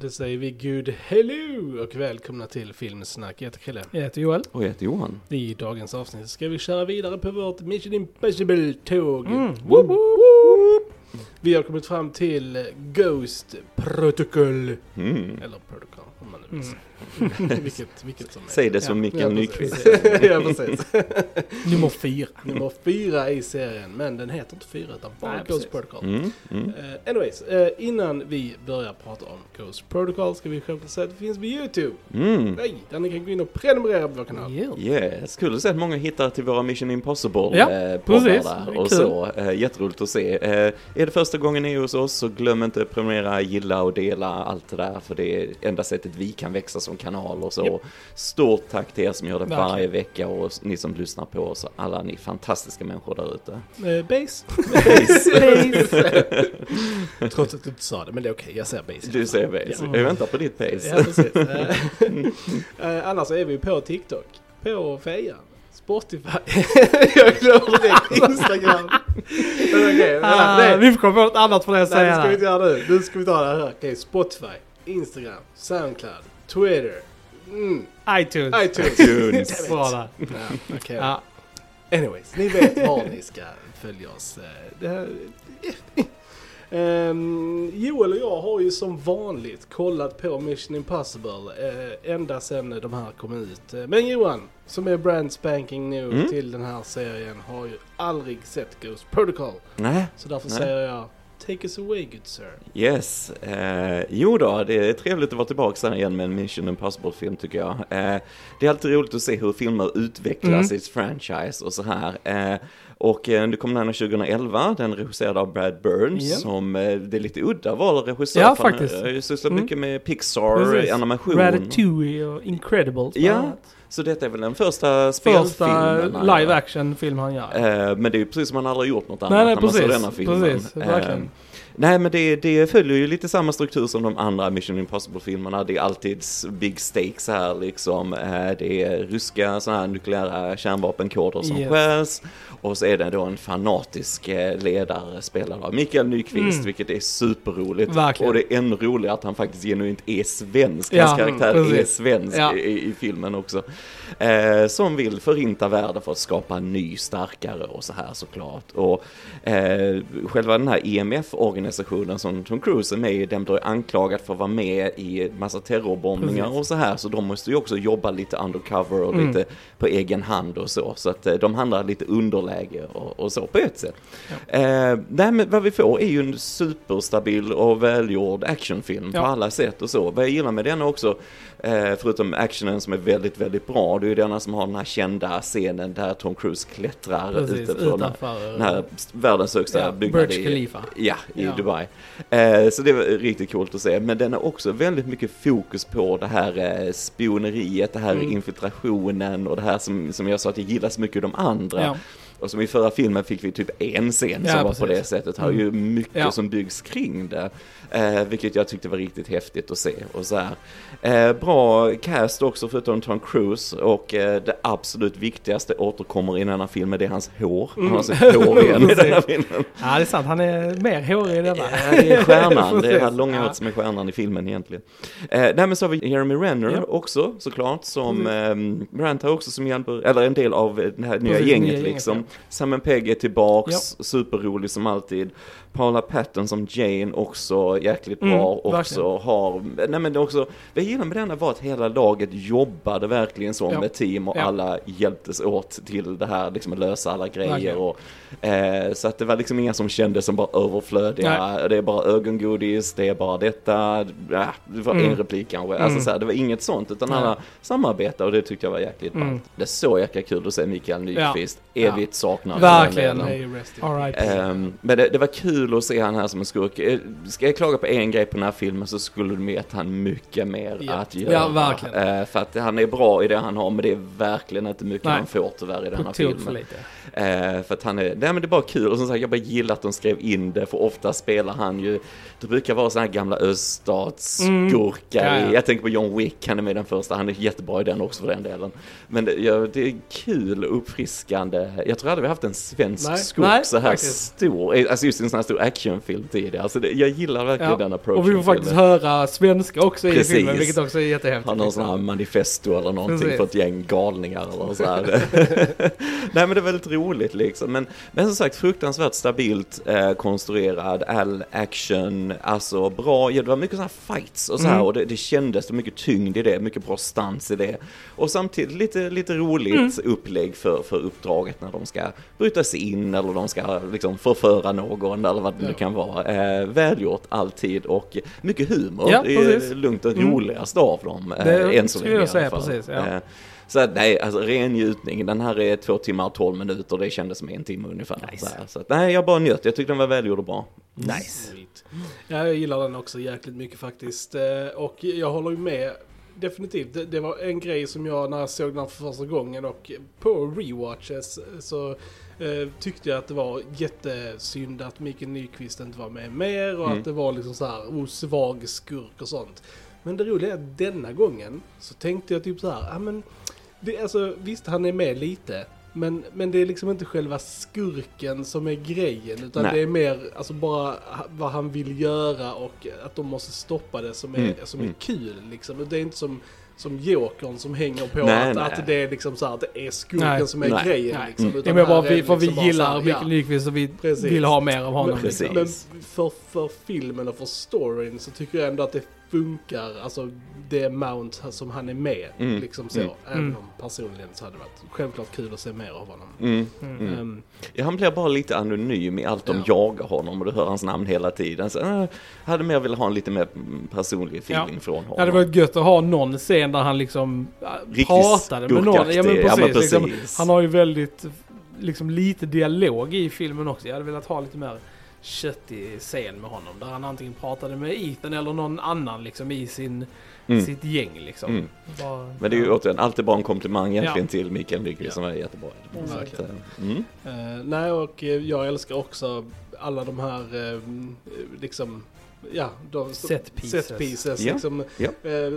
Då säger vi good hello och välkomna till Filmsnack. Jag heter Chrille. Jag heter Joel. Och jag heter Johan. I dagens avsnitt ska vi köra vidare på vårt Mission Impossible-tåg. Mm. Woop, woop, woop. Vi har kommit fram till Ghost Protocol. Mm. Eller Protocol, Mm. säga. vilket, vilket som. Säg det som Mikael ja, Nyqvist. ja, precis. Nummer fyra. Nummer fyra i serien, men den heter inte fyra utan bara Nej, Ghost. Protocol. Mm. Mm. Eh, anyways, eh, innan vi börjar prata om Ghost Protocol ska vi självklart säga att det finns på YouTube. Mm. Nej, där ni kan gå in och prenumerera på vår kanal. Yeah. Yes, kul att se att många hittar till våra Mission Impossible Ja, eh, precis. och kul. så. Eh, jätteroligt att se. Är det första gången ni är hos oss så glöm inte att prenumerera, gilla och dela allt det där för det är enda sättet vi kan växa som kanal och så. Japp. Stort tack till er som gör det Verkligen. varje vecka och ni som lyssnar på oss och alla ni fantastiska människor där ute. Eh, base. Trots att du inte sa det, men det är okej, jag säger base. Du säger base. Ja. Jag väntar på ditt pace. Ja, precis. Eh, eh, annars är vi på TikTok, på Fejan, Spotify. jag glömde det, Instagram. Men okej, Ah, nej. vi får komma på något annat för det att Nej, det ska vi inte göra nu. Nu ska vi ta det här. Okej, Spotify, Instagram, Soundcloud, Twitter, mm, iTunes. iTunes. iTunes. Där. Ja, okej. Ja. Anyways, ni vet var ni ska följa oss. Det här... Ehm, Joel och jag har ju som vanligt kollat på Mission Impossible uh, ända sedan de här kom ut. Eh, Men Johan, som är brand spanking nu Mm. till den här serien, har ju aldrig sett Ghost Protocol. Nej. Så därför Nej. säger jag Take us away good sir. Yes. Eh, jo då, det är trevligt att vara tillbaka här igen med en Mission Impossible-film tycker jag. Eh, det är alltid roligt att se hur filmer utvecklas Mm. i ett franchise och så här. Eh, och eh, det kom den här 2011, den regisserad av Brad Burns, Ja. som eh, det är lite udda val regissör. Ja, för han faktiskt. har ju sysslat Mm. mycket med Pixar, Precis. animation. Ratatouille och Incredibles. Ja, annat. Så detta är väl den första Första spelfilmen. han live gör. action film han gör. Eh, men det är ju precis som han aldrig gjort något annat nej, nej, när man ser precis. denna filmen. Precis, verkligen. Nej men det, det följer ju lite samma struktur som de andra Mission Impossible-filmerna. Det är alltid big stakes här liksom. Eh, Det är ryska sådana här nukleära kärnvapenkoder som Yes. stjäls. Och så är det då en fanatisk eh, ledare spelad av Mikael Nyqvist, Mm. vilket är superroligt. Verkligen. Och det är ännu roligare att han faktiskt genuint är svensk. Ja, Hans karaktär mm, är svensk Ja. i, i filmen också. Eh, som vill förinta världen för att skapa en ny, starkare och så här såklart. Och eh, själva den här EMF-organisationen som Tom Cruise är med i, den blir anklagad för att vara med i massa terrorbombningar Precis. och så här. Så de måste ju också jobba lite undercover och Mm. lite på egen hand och så. Så att eh, de handlar lite underläge och, och så på ett sätt. Eh, nej, men vad vi får är ju en superstabil och välgjord actionfilm Ja. på alla sätt och så. Vad jag gillar med den också, eh, förutom actionen som är väldigt, väldigt bra, det är ju denna som har den här kända scenen där Tom Cruise klättrar Precis, från utanför. den här världens högsta ja, byggnad Burj i, Khalifa. Ja, i Ja. Dubai. Eh, så det var riktigt coolt att se. Men den har också väldigt mycket fokus på det här eh, spioneriet, det här Mm. infiltrationen och det här som, som jag sa att jag gillar så mycket i de andra. Ja. Och som i förra filmen fick vi typ en scen Ja, som var precis. på det sättet. Här är ju mycket Ja. som byggs kring det. Eh, vilket jag tyckte var riktigt häftigt att se. Och så. Eh, bra cast också förutom Tom Cruise. Och eh, det absolut viktigaste återkommer i den här filmen, det är hans hår. Han har sitt hår igen i den här filmen. Ja, det är sant. Han är mer hårig i denna. Ja, det är stjärnan. Det är Precis. långa Ja. som är stjärnan i filmen egentligen. Eh, nej men så har vi Jeremy Renner Ja. också såklart som Precis. eh, Brandt har också som hjälper, eller en del av det här nya Precis, gänget nya gänget, liksom. Ja. Simon Pegg är tillbaks, superrolig som alltid. Paula Patton som Jane också jäkligt bra. Mm, också har, nej men det också, vad jag gillar med denna var att hela laget jobbade verkligen som Ja. ett team och Ja. alla hjälptes åt till det här, liksom att lösa alla grejer. Verkligen. Och, eh, så att det var liksom inga som kändes som bara överflödiga. Det är bara ögongodis, det är bara detta, ja, det var Mm. en replik kanske. Alltså Mm. så här, det var inget sånt, utan Nej. alla samarbetade och det tyckte jag var jäkligt Mm. ballt. Det är så jäkla kul att se Mikael Nyqvist, Ja. evigt saknad. Verkligen. All right. Ehm, men det, det var kul att se han här som en skurk. Eh, Ska jag klaga på en grej på den här filmen så skulle de gett han mycket mer Ja. att göra. Ja, verkligen. Eh, för att han är bra i det han har, men det är verkligen inte mycket Nej. han får tyvärr i denna På tok för filmen. lite. Eh, för att han är, nej men det är bara kul och som sagt jag bara gillar att de skrev in det för ofta spelar han ju, det brukar vara sådana här gamla öststatsskurkar Mm. Ja, ja. i, jag tänker på John Wick, han är med i den första, han är jättebra i den också för den delen. Men det, ja, det är kul och uppfriskande, jag tror aldrig vi haft en svensk Nej. skurk Nej, så här faktiskt. stor, eh, alltså just en sån här stor actionfilm tidigare. Alltså det, jag gillar verkligen Ja. den approachen. Och vi får faktiskt höra svenska också i Precis. filmen, vilket också är jättehäftigt. Han har någon sån här manifesto eller någonting Precis. för ett gäng galningar eller så här. Nej men det är väldigt roligt liksom. Men, men som sagt fruktansvärt stabilt eh, konstruerad, all action, alltså bra, ja, det var mycket sådana här fights och så här Mm. och det, det kändes, det mycket tyngd i det, mycket bra stans i det. Och samtidigt lite, lite roligt Mm. upplägg för, för uppdraget när de ska bryta sig in eller de ska liksom förföra någon eller vad det nu Ja. kan vara. Eh, välgjort alltid och mycket humor. Ja, det är lugnt och Mm. roligast av dem. eh, Det än så skulle länge jag i säga, alla fall. precis, ja. Eh, Så att, nej, alltså ren njutning. Den här är två timmar och tolv minuter, det kändes som en timme ungefär. Nice. Så, så att, nej, jag bara njöt. Jag tyckte den var välgjord och bra. Nice. Ja, jag gillar den också jäkligt mycket faktiskt. Eh, Och jag håller ju med. Definitivt. Det, det var en grej som jag när jag såg den för första gången och på rewatches så eh, tyckte jag att det var jättesynd att Mikael Nyqvist inte var med mer och Mm. att det var liksom så här oh, skurk och sånt. Men det roliga är att denna gången så tänkte jag typ så här, ja men det, alltså, visst han är med lite. Men, men det är liksom inte själva skurken som är grejen. Utan Nej. det är mer alltså bara vad han vill göra och att de måste stoppa det som är, Mm, som är mm. kul. Liksom. Det är inte som, som Jokern som hänger på Nej, att, nej. att det är liksom så här, att det är skurken Nej. som är Nej. grejen. Nej. Liksom. Mm. Det är Utan mer bara vi, för vi liksom gillar Mikael Nyqvist och vi Precis. vill ha mer av honom. men, Precis. men för, för filmen och för storyn så tycker jag ändå att det funkar, alltså det amount som han är med. Mm. Liksom så. Mm. Även Mm. om personligen så hade det varit självklart kul att se mer av honom. Mm. Ehm, Ja, han blir bara lite anonym i allt de Ja. jagar honom och du hör hans namn hela tiden. Så, äh, hade mer velat ha en lite mer personlig feeling från honom. Ja, det var gött att ha någon scen där han liksom äh, Riktigt pratade med någon. Ja men precis. Ja, men Liksom, precis. han har ju väldigt, liksom lite dialog i filmen också. Jag hade velat ha lite mer köttig scen med honom. Där han antingen pratade med Ethan eller någon annan liksom i sin, Mm. sitt gäng liksom. Mm. Bara, Men det är ju återigen, alltid bara en komplimang egentligen Ja. till Mikael Nyqvist Ja. som är jättebra. Mm. Så att, Verkligen. eh, mm. Eh, nej, och eh, jag älskar också alla de här, eh, liksom, ja, de, Set pieces. set pieces Ja, liksom, ja. eh,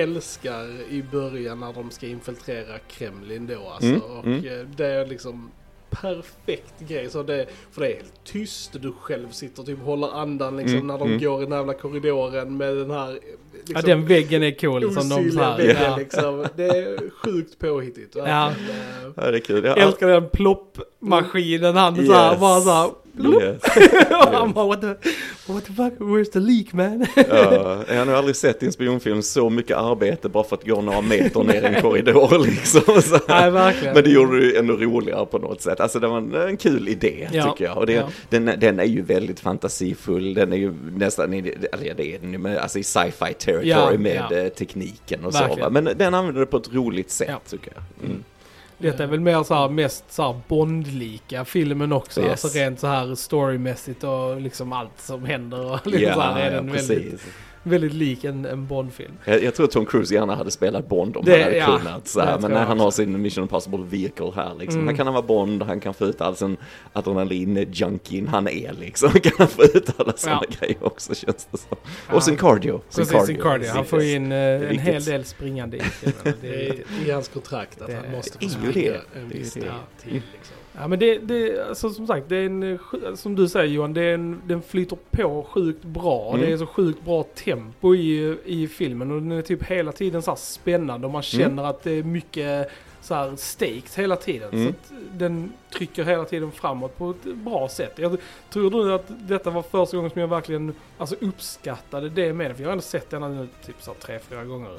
älskar i början när de ska infiltrera Kremlin då alltså. Mm, och mm. eh, det är liksom perfekt grej. Så det, för det är helt tyst, du själv sitter och typ håller andan liksom Mm, när de mm. går i den jävla korridoren med den här, liksom, ja den väggen är cool. Som de så här, väggen ja. liksom. Det är sjukt påhittigt. Ja. Ja, det är kul. Ja, Jag älskar den ploppmaskinen. Han Yes. så här, bara så här. Yes. han bara what the, what the fuck, where's the leak man? Ja, jag har nog aldrig sett i en spionfilm så mycket arbete bara för att gå några meter ner i en korridor liksom. Så. Nej verkligen. Men det gjorde det ännu roligare på något sätt. Alltså det var en, kul idé Ja, tycker jag. Och det, ja. den, den är ju väldigt fantasifull. Den är ju nästan, i, eller ja, det är den ju, men alltså i sci-fi territory Ja, med eh, tekniken och så. Verkligen. Va? Men den använder det på ett roligt sätt Ja. tycker jag. Mm. Detta är väl mer så här, mest så här Bond-lika filmen också. Yes. Alltså rent så här storymässigt och liksom allt som händer. Och liksom så här är den väldigt, väldigt lik en, en Bond-film. Jag, jag tror Tom Cruise gärna hade spelat Bond om Det- han hade ja, kunnat. Så här. Men när han också. har sin Mission Impossible Vehicle här liksom. Mm. Han kan vara Bond, han kan få ut all sin adrenalin-junkien han är liksom. Han kan få ut alla sådana Ja. grejer också känns det som. Ja. Och sin cardio. Sin Precis, sin cardio. Han får in eh, en hel del springande i filmen. Det är i hans kontrakt att Det han måste få springa en viss tid till. Liksom. Ja men det, det alltså som sagt, det är en, eh, sj- som du säger Johan, det är en, den flyter på sjukt bra. Mm. Det är så sjukt bra tempo i, i filmen och den är typ hela tiden så spännande och man känner att det är mycket så här stakes hela tiden. Mm. Så att den trycker hela tiden framåt på ett bra sätt. Jag tror du att detta var första gången som jag verkligen alltså, uppskattade det med den? För jag har ändå sett den nu typ så här tre, fyra gånger.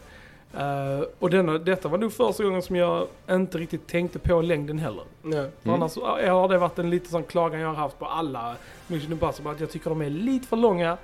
Eh, och denna, detta var nog första gången som jag inte riktigt tänkte på längden heller. Mm. annars har det varit en lite sån klagan jag har haft på alla Mission Impossible att jag tycker de är lite för långa,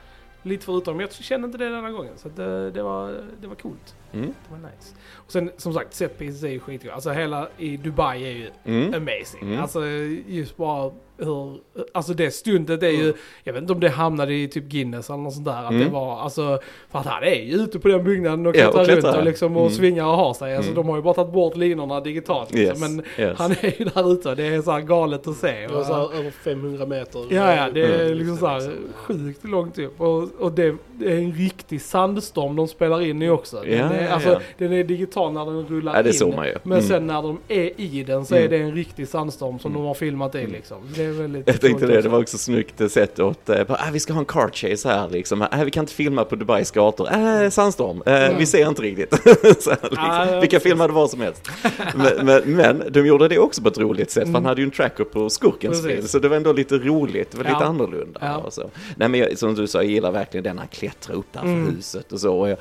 lite för utan. Men jag kände inte det denna gången. Så att det, det, var, det var coolt. Mm. Det var nice. Och sen som sagt, set pieces är ju skitbra. Alltså hela i Dubai är ju Mm. amazing. Mm. Alltså just bara hur, alltså det stundet är ju, Mm. jag vet inte om det hamnade i typ Guinness eller något sånt där. Att Mm. det var, alltså, för att han är ju ute på den byggnaden och Ja, och klättrar runt klättrar. och liksom och Mm. svingar och har sig. Alltså Mm. de har ju bara tagit bort linorna digitalt liksom. Yes, Men yes. han är ju där ute och det är så här galet att se. Det var Och, så här över 500 meter. Ja, ja, det är Mm. liksom så här sjukt långt upp. Och, och det, det är en riktig sandstorm de spelar in i också. Den, Ja, är, ja, alltså, ja. den är digital när den rullar Ja, det in. man ju. Men Mm. sen när de är i den så Mm. är det en riktig sandstorm som de har filmat i liksom. Det är väldigt Jag tänkte det, det var också snyggt sett åt, äh, bara, ah, vi ska ha en car chase här liksom, äh, vi kan inte filma på Dubais gator, äh, sandstorm, äh, vi ser inte riktigt. så liksom. Ja, vi kan filma det var som helst. men, men, men de gjorde det också på ett roligt sätt, för han hade ju en tracker på skurkens Mm. Precis. bil, så det var ändå lite roligt, det var lite Ja. annorlunda. Ja. Och så. Nej men jag, som du sa, jag gillar verkligen den, han klättrar upp där för Mm. huset och så, och jag,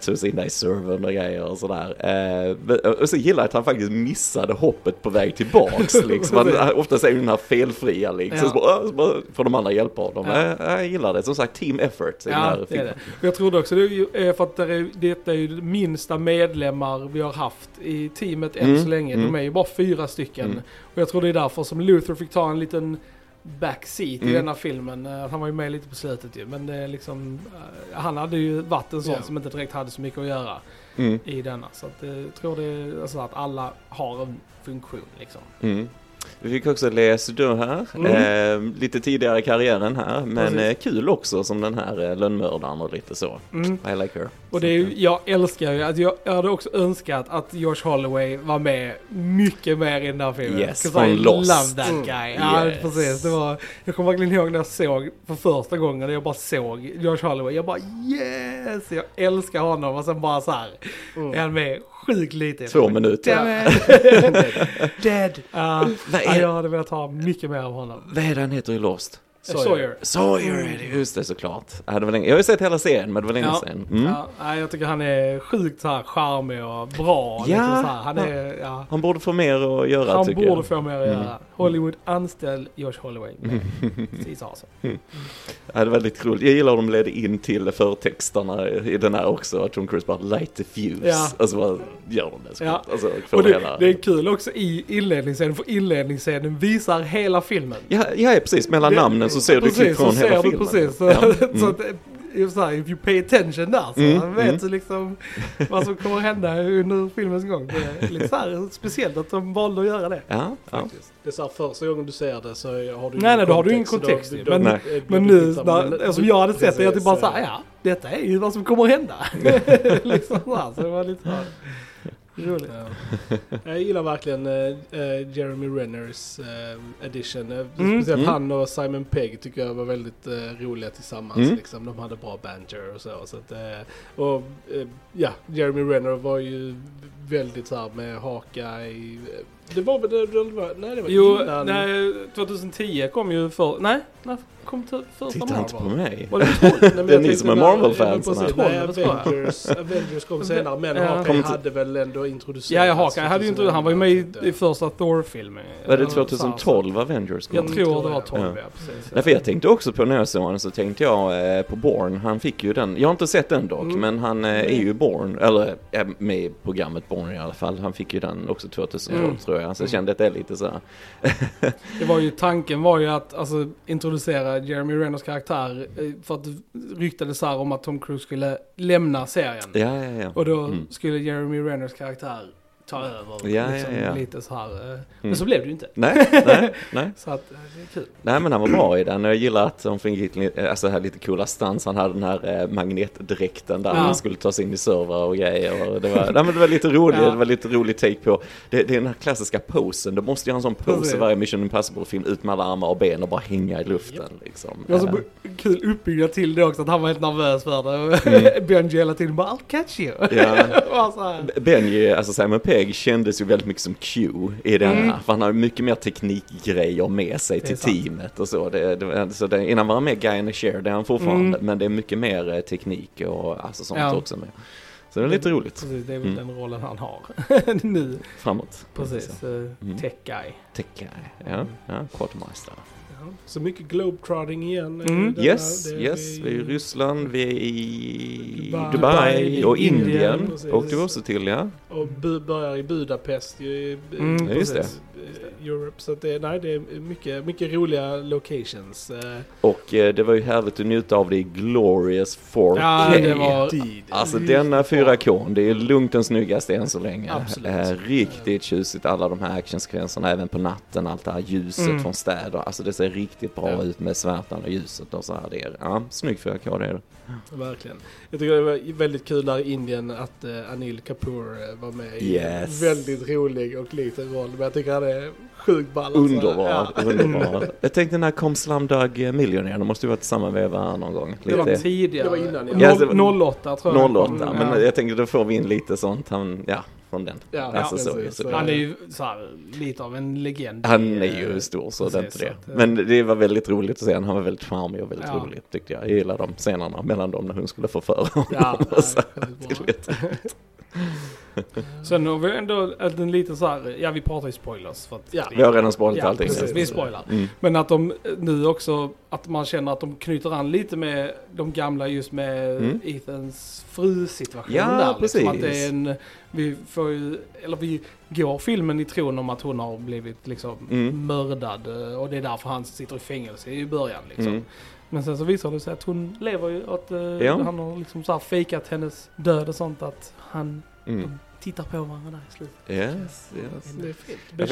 tog sig in där i servern och grejer och sådär. Eh, men- och så gillar jag att han faktiskt missade hoppet på väg tillbaks liksom. Han, ofta ju den här felfria liksom, Ja. så, bara, så bara får de andra hjälpa honom. Ja. Jag gillar det, som sagt team effort i den Ja, här det är filmen. det. Jag trodde också det eh, för att det detta är ju de minsta medlemmar vi har haft i teamet än Mm, så länge. mm. De är ju bara fyra stycken. Mm. Och jag tror det är därför som Luther fick ta en liten backseat Mm. i denna filmen. Eh, Han var ju med lite på slutet ju. Men det är liksom, eh, han hade ju varit en sån Ja. som inte direkt hade så mycket att göra Mm. i denna. Så att, jag tror det är så att alla har en funktion liksom. Mm. Vi fick också läsa då här, Mm. eh, lite tidigare i karriären här, men eh, kul också som den här eh, lönnmördaren och lite så. Mm. I like her. Och det är ju, jag älskar ju att jag, jag hade också önskat att Josh Holloway var med mycket mer i den här filmen. Yes, från Lost. love that Mm. guy. Ja, Yes. precis. Det var, jag kommer verkligen ihåg när jag såg för första gången, när jag bara såg Josh Holloway. Jag bara yes! Jag älskar honom och sen bara så här Mm. är han med sjukt lite. Två minuter. It. Dead. Ja, Vad är- jag hade velat ha mycket mer av honom. Vad är det han heter i Lost? Sawyer. Sawyer är det, just det såklart. Ja, det var länge. Jag har ju sett hela serien, men det var länge Ja. sedan. Mm. Ja, jag tycker han är sjukt så här charmig och bra. Ja. Liksom så här. Han är, ja. Han borde få mer att göra Han tycker borde jag. få mer att Mm. göra. Hollywood anställ Josh Holloway. Precis alltså. Ja, det var väldigt roligt. Jag gillar hur de ledde in till förtexterna i den här också. Att Tom Cruise bara light the fuse. Ja. Alltså bara gör de det så Ja. Alltså, Och det, hela... det är kul också i inledningsscenen, för inledningsscenen visar hela filmen. Ja, ja, precis. Mellan Det- namnen så ser du precis, klipp från så hela ser filmen. Du precis, så, Ja. så Mm. att, eh, så här, if you pay attention där så Mm, vet mm. du liksom vad som kommer hända under filmens gång. Det är lite så här speciellt att de valde att göra det. Ja, ja. Faktiskt. Det är så här, första gången du ser det så har du Nej, ingen nej, då har du ingen så kontext då- då- Men- Nej. Men nu, när, alltså jag hade sett det, jag typ bara Precis, såhär, ja, detta är ju vad som kommer hända. liksom så, här, så det var lite så här roligt. Ja. Jag gillar verkligen eh, Jeremy Renners uh, edition. Mm. Speciellt Mm. han och Simon Pegg tycker jag var väldigt uh, roliga tillsammans. Mm. Liksom. De hade bra banter och så. så att, och ja, Jeremy Renner var ju väldigt så här med haka i... Det var väl det, nej det var Jo, innan. nej, 2010 kom ju för, nej, när kom till första Titta inte på Marvel? mig. Var det 12? Nej, Det är ni som är Marvel-fans, ja? Nej. Avengers, Avengers kom senare, men Ja. Hawkeye hade väl ändå introducerats. Ja, ja, Hawkeye hade ju inte, han var ju med i, i första Thor-filmen. Var det Eller så här, 2012 Avengers kom? Jag tror det var tror 12, jag. ja, precis. Nej, för jag tänkte också på när jag såg den så tänkte jag eh, på Born. Han fick ju den. Jag har inte sett den dock, Mm. men han eh, är ju Born. Eller är med i programmet Born i alla fall. Han fick ju den också 2012 Mm. tror jag. Så jag kände att det är lite så. Det var ju, tanken var ju att alltså, introducera Jeremy Renners karaktär eh, för att det ryktades här om att Tom Cruise skulle lämna serien. Ja, ja, ja. Och då Mm. skulle Jeremy Renners karaktär ta över. Ja, liksom, ja, ja. Lite så här. eh, Mm. Men så blev det ju inte. Nej, nej, nej. Så att eh, det är kul. Nej men han var bra i den jag gillar att de fick lite- alltså här lite coola stans. Han hade den här eh, magnetdräkten där Ja. han skulle ta sig in i servrar och grejer. Och det, var, nej, men det var lite roligt, Ja. det var lite rolig take på. Det, det är den här klassiska posen, du måste ju ha en sån pose i varje Mission Impossible-film. Ut med alla armar och ben och bara hänga i luften liksom. Det var så Eh, kul uppbyggnad till det också, att han var helt nervös för det. Mm. Benji hela tiden bara I'll catch you. Ja. Benji, alltså Simon Pegg kändes ju väldigt mycket som Q i den Mm. här. För han har mycket mer teknikgrejer med sig till teamet och så. Det, det, så det, innan var han med Guy in the Share, det är han fortfarande. Mm. Men det är mycket mer eh, teknik och alltså sånt Ja. också med. Så det är lite roligt Precis, det är väl Mm. den rollen han har nu. framåt. Precis, uh, Mm. tech guy. Tech guy, ja, ja, quartermaster. Så mycket globetrotting igen. Mm. Yes, här, yes, vi är i Ryssland, vi är i Dubai, Dubai, och Indien. Åkte vi också till ja. Och börjar i Budapest ju. i- Mm, just det. Europe. Så att det, nej, det är mycket, mycket roliga locations. eh. Och eh, det var ju härligt att njuta av det i Glorious 4K. Ja, det var... Alltså denna bra. 4K, det är lugnt den snyggaste än så länge. Absolut. Eh, riktigt tjusigt alla de här actionsekvenserna även på natten, allt det här ljuset Mm. från städer. Alltså det ser riktigt bra Ja. ut med svärtan och ljuset och så här. Det är, ja, snygg 4K det är det. Verkligen. Jag tycker det var väldigt kul där i Indien att eh, Anil Kapoor var med Yes. väldigt rolig och liten roll. Men jag tycker han är sjukt ball. alltså. Underbar, Ja. underbar. Jag tänkte när kom Slumdog Millionaire? De måste ju varit samma veva någon gång. Det var Lite tidigare. Det var innan, ja. Noll- 08 tror jag. 08, Mm, men ja. jag tänkte då får vi in lite sånt, han, ja, från den. Ja, Alltså, så, precis. så- Han är ju så här, lite av en legend. Han är ju eh, stor så det är inte det. så eh, Men det var väldigt roligt att se. Han var väldigt charmig och väldigt Ja. rolig tyckte jag. Jag gillar de scenerna mellan dem när hon skulle förföra honom. Ja, och så. Sen har vi ändå en liten så här, ja vi pratar ju spoilers för att Ja. Vi har redan spoilat Ja, allting. precis. Vi spoilar. Mm. Men att de nu också, att man känner att de knyter an lite med de gamla just med Mm. Ethans fru-situation Ja, där. Liksom, precis. att det är en, vi får ju, eller vi går filmen i tron om att hon har blivit liksom Mm. mördad eh, och det är därför han sitter i fängelse i början liksom. Mm. Men sen så visar det sig att hon lever ju, att eh, Ja. han har liksom så här fejkat hennes död och sånt att han Mm. Tittar på varandra där i slutet. Yes, yes. Det är fint. Ja,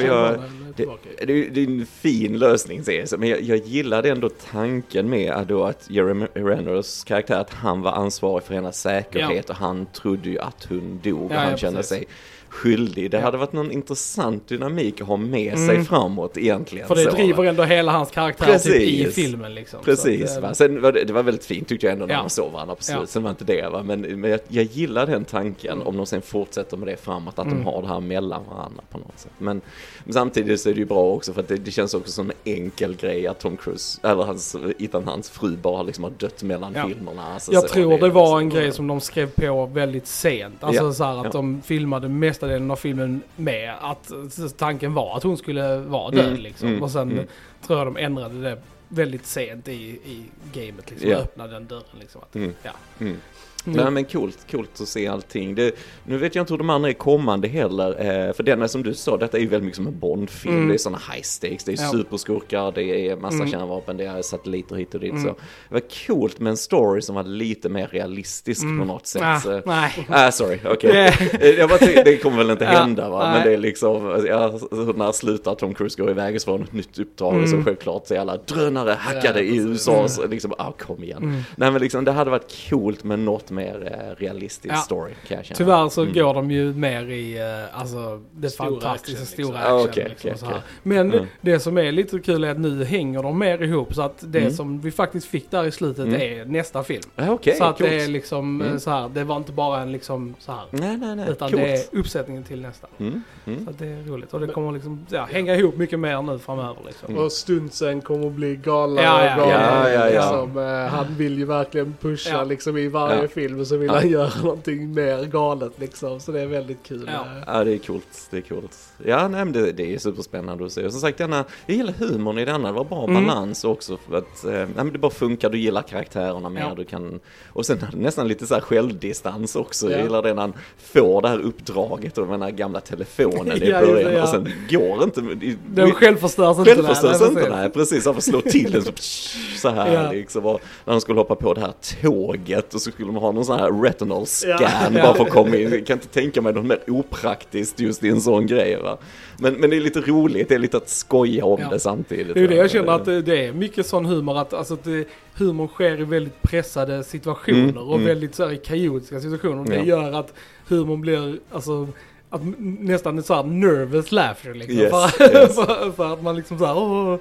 Det jag-. Det är, det är en fin lösning säger jag, men jag, jag gillade ändå tanken med att då att Jeremy Reners karaktär, att han var ansvarig för hennes säkerhet och han trodde ju att hon dog och Ja, han ja, kände precis. sig skyldig. Det Ja. hade varit någon intressant dynamik att ha med sig Mm. framåt egentligen. För det så. driver ändå hela hans karaktär typ i filmen liksom. Precis, Så att, eh, va? Sen var det, det var väldigt fint tyckte jag ändå när Ja. man såg varandra på Ja. slutet. Sen var inte det va, men, men jag, jag gillar den tanken Mm. om de sen fortsätter med det framåt, att Mm. de har det här mellan varandra på något sätt. Men, men samtidigt så är det ju bra också för att det, det känns också som en enkel grej att Tom Cruise, eller hans, Ethan hans fru bara liksom har dött mellan Ja. filmerna. Alltså, Jag tror det var en liksom- grej som de skrev på väldigt sent. Alltså Ja, så här att ja. de filmade mesta delen av filmen med att tanken var att hon skulle vara död Mm, liksom. mm, och sen mm. tror jag de ändrade det väldigt sent i, i gamet liksom. Ja. Öppnade den dörren liksom. Att, Mm. Ja. Mm. Mm. Nej men coolt, coolt att se allting. Det, nu vet jag inte hur de andra är kommande heller, eh, för den är som du sa, detta är ju väldigt mycket som en Bondfilm. Mm. Det är sådana high stakes, det är Ja. superskurkar, det är massa Mm. kärnvapen, det är satelliter hit och dit. Mm. Så det var coolt med en story som var lite mer realistisk Mm. på något sätt. Ah, Så- nej. Ah, sorry, okej. Det- Eh, Jag bara tänkte, det kommer väl inte hända va, men det är liksom, ja, när slutar Tom Cruise gå iväg och så får ett nytt uppdrag och så Mm. självklart så är alla drönare hackade Ja, i. USA, så liksom, ah kom igen. Mm. Nej men liksom det hade varit coolt med något mer eh, realistisk Ja. story kan jag känna. Tyvärr så Mm. går de ju mer i uh, alltså, det Stora fantastiska, action, stora liksom. action. Ah, okej, liksom, här. okej. Men Mm. det som är lite kul är att nu hänger de mer ihop så att det Mm. som vi faktiskt fick där i slutet Mm. är nästa film. Ah, så att coolt. det är liksom eh, Mm. så här, det var inte bara en liksom så här. Nej, nej, nej, Utan coolt. det är uppsättningen till nästa. Mm. Mm. Så att det är roligt. Och det kommer liksom ja, hänga ihop mycket mer nu framöver liksom. Mm. Och stuntsen kommer att bli galnare Ja, ja, och galnare. ja, ja, ja. Liksom, eh, han vill ju verkligen pusha Ja. liksom i varje Ja. Film så vill Ja. han göra någonting mer galet liksom. Så det är väldigt kul. Ja. Ja, det är coolt. Det är coolt. Ja, nej, men det, det är superspännande att se. Och som sagt, denna, jag gillar humorn i denna. Det var bra Mm. balans också. För att, eh, nej, men det bara funkar. Du gillar karaktärerna mer. Ja. Du kan, och sen nästan lite så här självdistans också. Jag Ja. gillar det när han får det här uppdraget och den här gamla telefonen i början. ja. Och sen går inte... Den självförstörs inte. Självförstörs nej, inte, precis. nej precis. Han får slå till den så, så här Ja. liksom. Och när de skulle hoppa på det här tåget och så skulle de ha någon sån här retinal scan Ja. bara för att komma in. Jag kan inte tänka mig något mer opraktiskt just i en sån grej va. Men, men det är lite roligt, det är lite att skoja om Ja. det samtidigt. Det är det jag känner att det, är mycket sån humor att, alltså att det, humorn sker i väldigt pressade situationer Mm, och mm. väldigt så här, kaotiska situationer. Det Ja. gör att humorn blir, alltså att nästan en sån här nervous laughter liksom. Yes, för, yes. för, för att man liksom såhär, åh,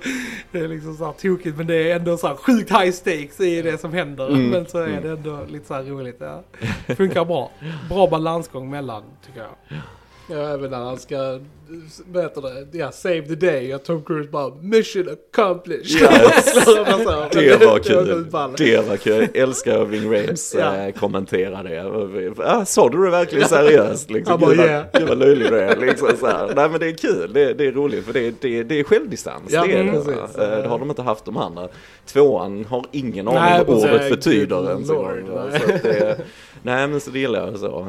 det är liksom såhär tokigt men det är ändå såhär sjukt high stakes i det som händer. Mm, Men så är mm. det ändå lite såhär roligt. Ja. Funkar bra. Bra balansgång mellan, tycker jag. Ja, även när han ska, vad heter det, ja, save the day. Och Tom Cruise bara, mission accomplished. Yes. Så bara så, Det var kul. Det var kul. Jag älskar Ving Rhames Ja. eh, kommentera det. Ah, sa du det verkligen seriöst? Liksom, bara, yeah. Gud vad löjlig du är. Liksom, så här. Nej men det är kul, det, det är roligt för det, det, det är självdistans. Ja, det, är det? Eh, det har de inte haft de andra. Tvåan har ingen aning Nej, vad ordet betyder ens nej. Så att det, nej men så det gillar jag så.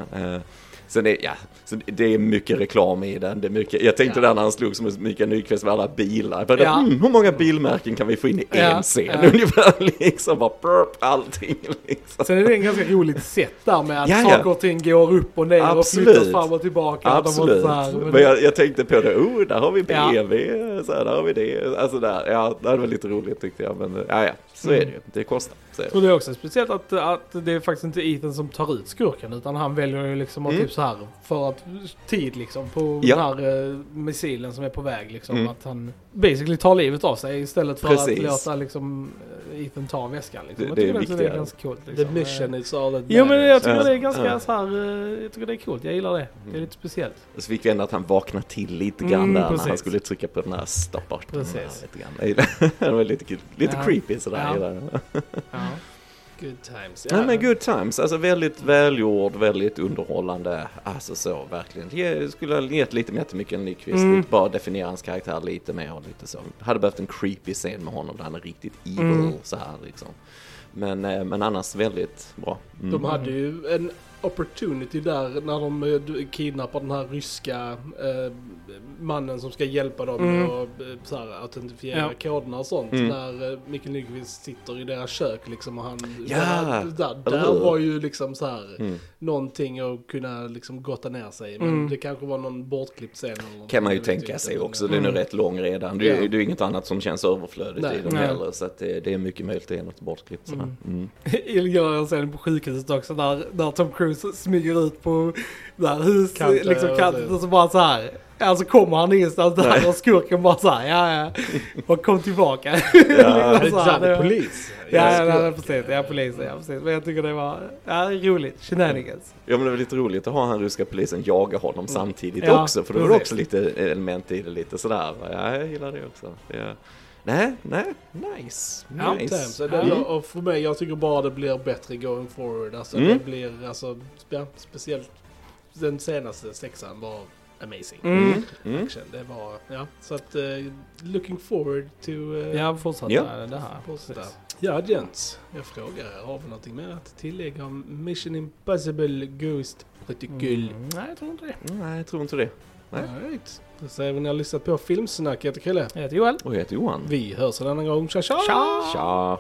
Sen är, ja, så det är mycket reklam i den. Det är mycket, jag tänkte Ja. där när han slog som Mikael Nyqvist med alla bilar. Bara, Ja. mm, hur många bilmärken kan vi få in i Ja, en scen? ja. Ungefär liksom bara burp, allting liksom. Sen är det en ganska roligt sätt där med att Ja, ja. saker och ting går upp och ner och Absolut. flyttas fram och tillbaka. Absolut. så här- Men jag, jag tänkte på det, oh, där har vi. BMW, så här, där har vi det. Alltså där, ja, det var lite roligt tyckte jag. Men ja, ja, så är det ju. Det kostar. Så är det. Och det är också speciellt att, att det är faktiskt inte Ethan som tar ut skurken utan han väljer ju liksom att Mm. typ så här för att tid liksom på Ja. den här eh, missilen som är på väg liksom. Mm. Att han basically tar livet av sig istället för Precis. att låta liksom eh, Ethan ta väskan liksom. Det- jag det är tycker också det är ganska coolt. The Liksom. mission Eh, is all that Jo men jag tycker Ja. det är ganska Ja. så här, eh, jag tycker det är coolt. Jag gillar det. Det är lite speciellt. Så fick vi ändå att han vaknade till lite grann Mm, där när precis. han skulle trycka på den här stoppart. Precis. Lite grann. Det var lite, kul. lite Ja. creepy sådär. Gillar. Ja. Good times. Ja. men good times, alltså väldigt välgjord, väldigt underhållande. Alltså så verkligen. Jag skulle ha gett lite mer till Mikael Nyqvist, Mm. bara definiera hans karaktär lite mer och lite så. Hade behövt en creepy scen med honom där han är riktigt evil Mm. så här liksom. Men, eh, men annars väldigt bra. Mm. De hade ju en opportunity där när de eh, kidnappar den här ryska eh, mannen som ska hjälpa dem Mm. att eh, så här, autentifiera Ja. koderna och sånt. Mm. När eh, Mikael Nyqvist sitter i deras kök liksom och han... Ja, där, där, där var ju liksom så här Mm. någonting att kunna liksom gotta ner sig. Men Mm. det kanske var någon bortklippt scen eller någonting, Kan man ju tänka sig också, den är Mm. rätt lång redan. Det är, Ja. det är inget annat som känns överflödigt Nej. i den Nej. heller. Så det, det är mycket möjligt att det är något bortklippt. Mm. Mm. Jag gör en scen på sjukhuset också där, där Tom Cruise smyger ut på där hus, Kanten, liksom kanten och så bara så här. Alltså kommer han ingenstans där Nej. och skurken bara så här, ja ja. Och kom tillbaka. Ja. Han är Så här, det är var- polis. Ja, Jag ja, ja, precis. Ja, polisen. Ja, precis. Men jag tycker det var ja, roligt. Shenanigans. Ja men det var lite roligt att ha han ryska polisen jaga honom samtidigt Ja, också. För det var precis. också lite element i det lite sådär. Ja, jag gillar det också. Ja. Nej, nej, nice. Ja, nice. Det, Mm. Och för mig, jag tycker bara det blir bättre going forward. Alltså Mm. det blir, alltså, ja, speciellt den senaste sexan var amazing. Mm. Mm. Mm. Action. Det var, ja, så att uh, looking forward to uh, Ja, fortsätta Ja. det här. fortsätta. Ja, gents. Jag frågar, har vi någonting mer att tillägga om Mission Impossible Ghost Protocol? Mm, nej, jag tror inte det. Nej, jag tror inte det. Nej. Alright. Då säger vi när ni har lyssnat på Filmsnack. Jag heter Chrille. Jag heter Joel. Och jag heter Johan. Vi hörs en annan gång. Tja tja! Tja! Tja!